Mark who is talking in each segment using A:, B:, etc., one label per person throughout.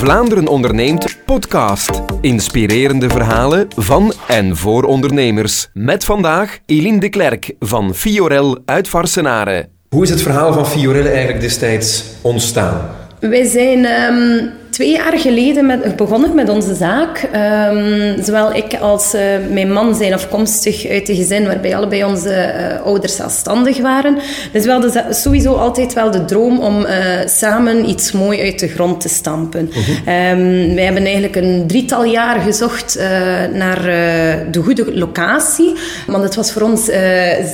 A: Vlaanderen onderneemt podcast. Inspirerende verhalen van en voor ondernemers. Met vandaag Eline de Klerk van Fiorel uit Varsenaren. Hoe is het verhaal van Fiorelle eigenlijk destijds ontstaan?
B: Wij zijn ehm, twee jaar geleden met, begonnen met onze zaak. Ehm, zowel ik als uh, mijn man zijn afkomstig uit een gezin waarbij allebei onze uh, ouders zelfstandig waren. Dus we hadden sowieso altijd wel de droom om uh, samen iets mooi uit de grond te stampen. -huh. um, wij hebben eigenlijk een drietal jaar gezocht naar de goede locatie. Want het was voor ons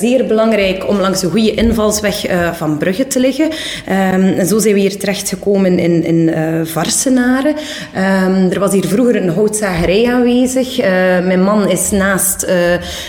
B: zeer belangrijk om langs een goede invalsweg van Brugge te liggen. Um, en zo zijn we hier terechtgekomen in, in Varsen. Um, er was hier vroeger een houtzagerij aanwezig. Uh, mijn man is naast uh,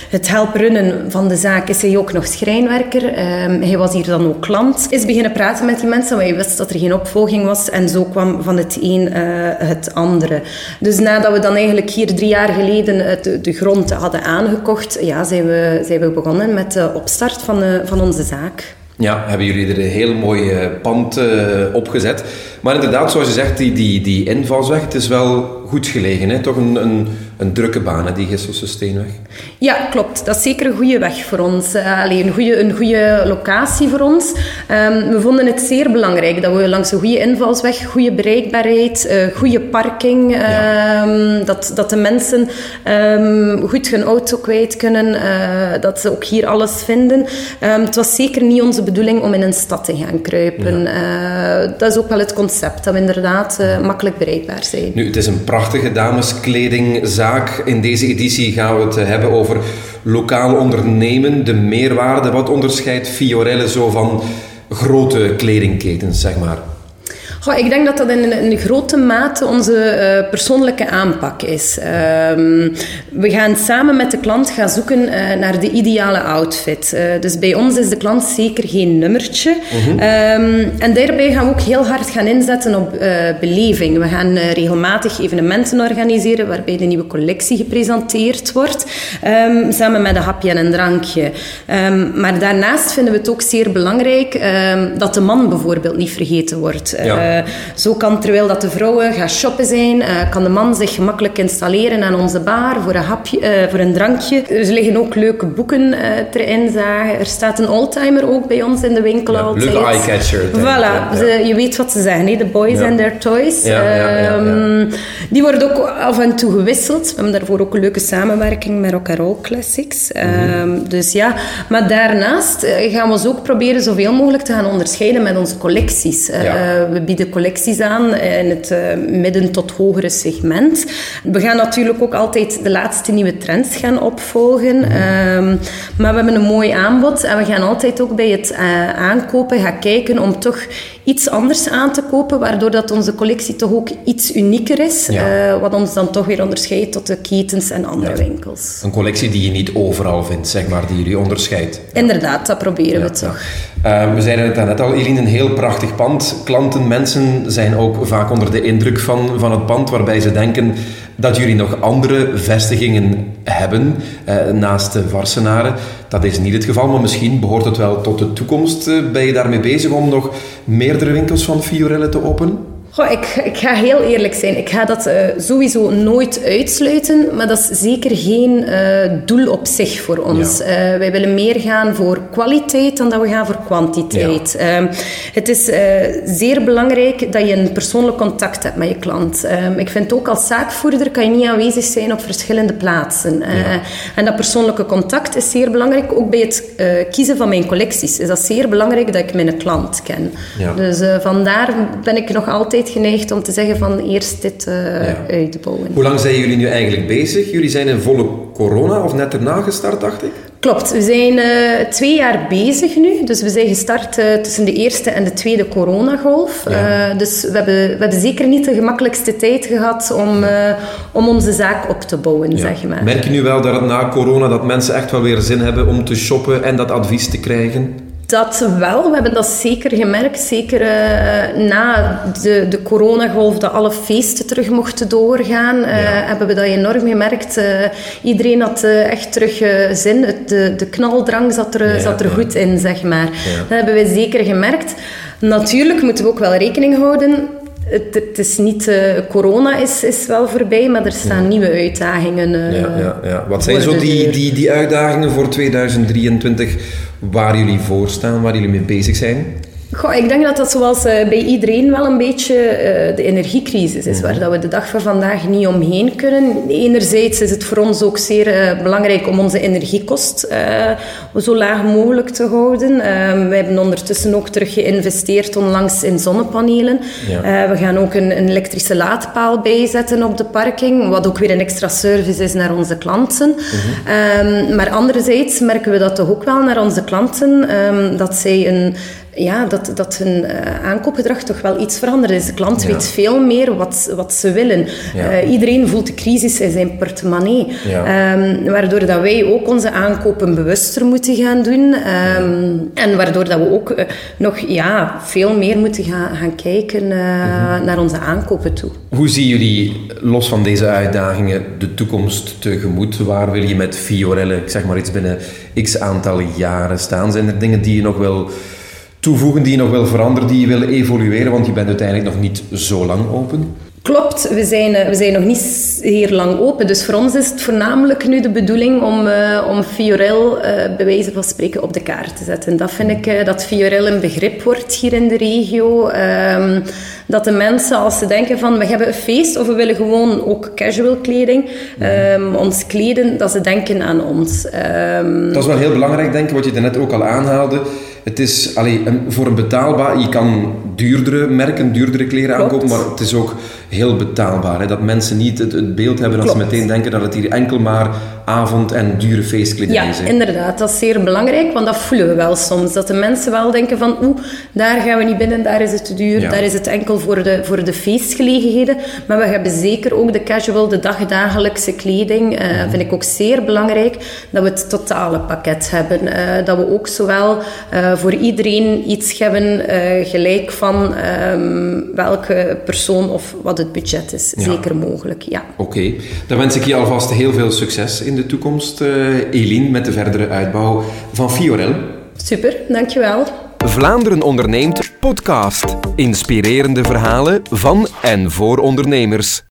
B: het helprunnen van de zaak is hij ook nog schrijnwerker. Um, hij was hier dan ook klant. Is beginnen praten met die mensen, want je wist dat er geen opvolging was. En zo kwam van het een uh, het andere. Dus nadat we dan eigenlijk hier drie jaar geleden de, de grond hadden aangekocht, ja, zijn, we, zijn we begonnen met de opstart van, van onze zaak.
A: Ja, hebben jullie er een heel mooi pand uh, opgezet. Maar inderdaad, zoals je zegt, die, die, die invalsweg, het is wel goed gelegen. Hè? Toch een, een, een drukke baan, die Gisselse Steenweg.
B: Ja, klopt. Dat is zeker een goede weg voor ons. Uh, allee, een, goede, een goede locatie voor ons. Um, we vonden het zeer belangrijk dat we langs een goede invalsweg, goede bereikbaarheid, uh, goede parking, um, ja. dat, dat de mensen um, goed hun auto kwijt kunnen, uh, dat ze ook hier alles vinden. het was zeker niet onze bedoeling om in een stad te gaan kruipen. Ja. dat is ook wel het concept, dat we inderdaad makkelijk bereikbaar zijn.
A: Nu, het is een prachtige dameskledingzaak. In deze editie gaan we het hebben over lokaal ondernemen, de meerwaarde. Wat onderscheidt Fiorelle zo van grote kledingketens, zeg maar?
B: Goh, ik denk dat dat in een grote mate onze uh, persoonlijke aanpak is. Um, we gaan samen met de klant gaan zoeken uh, naar de ideale outfit. Uh, dus bij ons is de klant zeker geen nummertje. -huh. um, en daarbij gaan we ook heel hard gaan inzetten op beleving. We gaan regelmatig evenementen organiseren waarbij de nieuwe collectie gepresenteerd wordt. Um, samen met een hapje en een drankje. maar daarnaast vinden we het ook zeer belangrijk dat de man bijvoorbeeld niet vergeten wordt. Ja. Uh, zo kan, terwijl dat de vrouwen gaan shoppen zijn, uh, kan de man zich gemakkelijk installeren aan onze bar voor een, hapje, uh, voor een drankje. Er liggen ook leuke boeken erin zagen. Er staat een oldtimer ook bij ons in de winkel
A: ja,
B: altijd.
A: Leuke eye-catcher.
B: Voilà, ja. Ze, je weet wat ze zeggen, hè? the boys and their toys. Um, die worden ook af en toe gewisseld. We hebben daarvoor ook een leuke samenwerking met Rock Roll Classics. Mm -hmm. um, dus ja, maar daarnaast gaan we ons ook proberen zoveel mogelijk te gaan onderscheiden met onze collecties. we bieden collecties aan in het uh, midden tot hogere segment. We gaan natuurlijk ook altijd de laatste nieuwe trends gaan opvolgen. -hmm. um, maar we hebben een mooi aanbod en we gaan altijd ook bij het uh, aankopen gaan kijken om toch iets anders aan te kopen, waardoor dat onze collectie toch ook iets unieker is, ja. uh, wat ons dan toch weer onderscheidt tot de ketens en andere ja. winkels.
A: Een collectie die je niet overal vindt, zeg maar, die jullie onderscheidt.
B: Inderdaad, dat proberen we toch.
A: Uh, we zeiden het net al, Eline, een heel prachtig pand. Klanten, mensen zijn ook vaak onder de indruk van, van het pand, waarbij ze denken dat jullie nog andere vestigingen hebben uh, naast de Varsenaren. Dat is niet het geval, maar misschien behoort het wel tot de toekomst. Uh, ben je daarmee bezig om nog meerdere winkels van Fiorelle te openen?
B: Goh, ik, ik, ga heel eerlijk zijn. Ik ga dat uh, sowieso nooit uitsluiten, maar dat is zeker geen uh, doel op zich voor ons. Ja. Uh, wij willen meer gaan voor kwaliteit dan dat we gaan voor kwantiteit. Ja. het is zeer belangrijk dat je een persoonlijk contact hebt met je klant. ik vind ook als zaakvoerder kan je niet aanwezig zijn op verschillende plaatsen. Ja. En dat persoonlijke contact is zeer belangrijk. Ook bij het kiezen van mijn collecties is dat zeer belangrijk dat ik mijn klant ken. Dus vandaar ben ik nog altijd geneigd om te zeggen van eerst dit uh, ja. uitbouwen.
A: Hoe lang zijn jullie nu eigenlijk bezig? Jullie zijn in volle corona of net erna gestart, dacht ik?
B: Klopt, we zijn uh, twee jaar bezig nu. Dus we zijn gestart uh, tussen de eerste en de tweede coronagolf. Ja. Uh, dus we hebben, we hebben zeker niet de gemakkelijkste tijd gehad om, om onze zaak op te bouwen, ja. zeg maar.
A: Merk je nu wel dat na corona dat mensen echt wel weer zin hebben om te shoppen en dat advies te krijgen?
B: Dat wel, we hebben dat zeker gemerkt. Zeker uh, na de, de coronagolf, dat alle feesten terug mochten doorgaan, uh, ja. hebben we dat enorm gemerkt. Uh, iedereen had echt terug zin. Het, de, de knaldrang zat er, ja, zat er goed in, zeg maar. Dat hebben we zeker gemerkt. Natuurlijk moeten we ook wel rekening houden het, het is niet... eh, corona is, is wel voorbij, maar er staan nieuwe uitdagingen eh,
A: Ja, ja, ja. Wat zijn zo die, die, die uitdagingen voor 2023 waar jullie voor staan, waar jullie mee bezig zijn?
B: Goh, ik denk dat dat zoals eh, bij iedereen wel een beetje eh, de energiecrisis is, waar dat we de dag van vandaag niet omheen kunnen. Enerzijds is het voor ons ook zeer eh, belangrijk om onze energiekost zo laag mogelijk te houden. We hebben ondertussen ook terug geïnvesteerd onlangs in zonnepanelen.
A: Ja.
B: We gaan ook een, een elektrische laadpaal bijzetten op de parking, wat ook weer een extra service is naar onze klanten. Ehm, maar anderzijds merken we dat toch ook wel naar onze klanten, ehm, dat zij een ja, dat, dat hun eh, aankoopgedrag toch wel iets veranderd is. De klant
A: Ja.
B: weet veel meer wat, wat ze willen.
A: Ja.
B: Eh, iedereen voelt de crisis in zijn portemonnee.
A: Ja.
B: Ehm, waardoor dat wij ook onze aankopen bewuster moeten gaan doen. Ehm, En waardoor dat we ook eh, nog ja, veel meer moeten gaan, gaan kijken
A: Mhm.
B: naar onze aankopen toe.
A: Hoe zien jullie, los van deze uitdagingen, de toekomst tegemoet? Waar wil je met Fiorelle, ik zeg maar iets binnen x aantal jaren staan? Zijn er dingen die je nog wil toevoegen, die je nog wil veranderen, die je wil evolueren? Want je bent uiteindelijk nog niet zo lang open.
B: Klopt, we zijn, eh, we zijn nog niet zeer lang open. Dus voor ons is het voornamelijk nu de bedoeling om, eh, om Fiorel eh, bij wijze van spreken op de kaart te zetten. Dat vind ik dat Fiorel een begrip wordt hier in de regio. Ehm, dat de mensen, als ze denken van we hebben een feest of we willen gewoon ook casual kleding, ehm, ons kleden, dat ze denken aan ons. Ehm,
A: Dat is wel heel belangrijk, denk ik, wat je daarnet ook al aanhaalde. Het is allee, een, voor een betaalbaar... Je kan duurdere merken, duurdere kleren
B: Klopt.
A: aankopen, maar het is ook heel betaalbaar. Hè? Dat mensen niet het, het beeld hebben dat ze meteen denken dat het hier enkel maar avond- en dure feestkleding
B: Ja,
A: is. hè.
B: inderdaad. Dat is zeer belangrijk, want dat voelen we wel soms. Dat de mensen wel denken van, oeh, daar gaan we niet binnen, daar is het te duur,
A: Ja.
B: daar is het enkel voor de, voor de feestgelegenheden. Maar we hebben zeker ook de casual, de dagdagelijkse kleding.
A: Mhm.
B: Vind ik ook zeer belangrijk dat we het totale pakket hebben. Eh, dat we ook zowel eh, voor iedereen iets hebben, gelijk van ehm, welke persoon of wat het budget is.
A: Ja.
B: Zeker mogelijk, ja.
A: Oké, dan wens ik je alvast heel veel succes in de toekomst, eh Eline, met de verdere uitbouw van Fiorel.
B: Super, dankjewel.
C: Vlaanderen onderneemt podcast. Inspirerende verhalen van en voor ondernemers.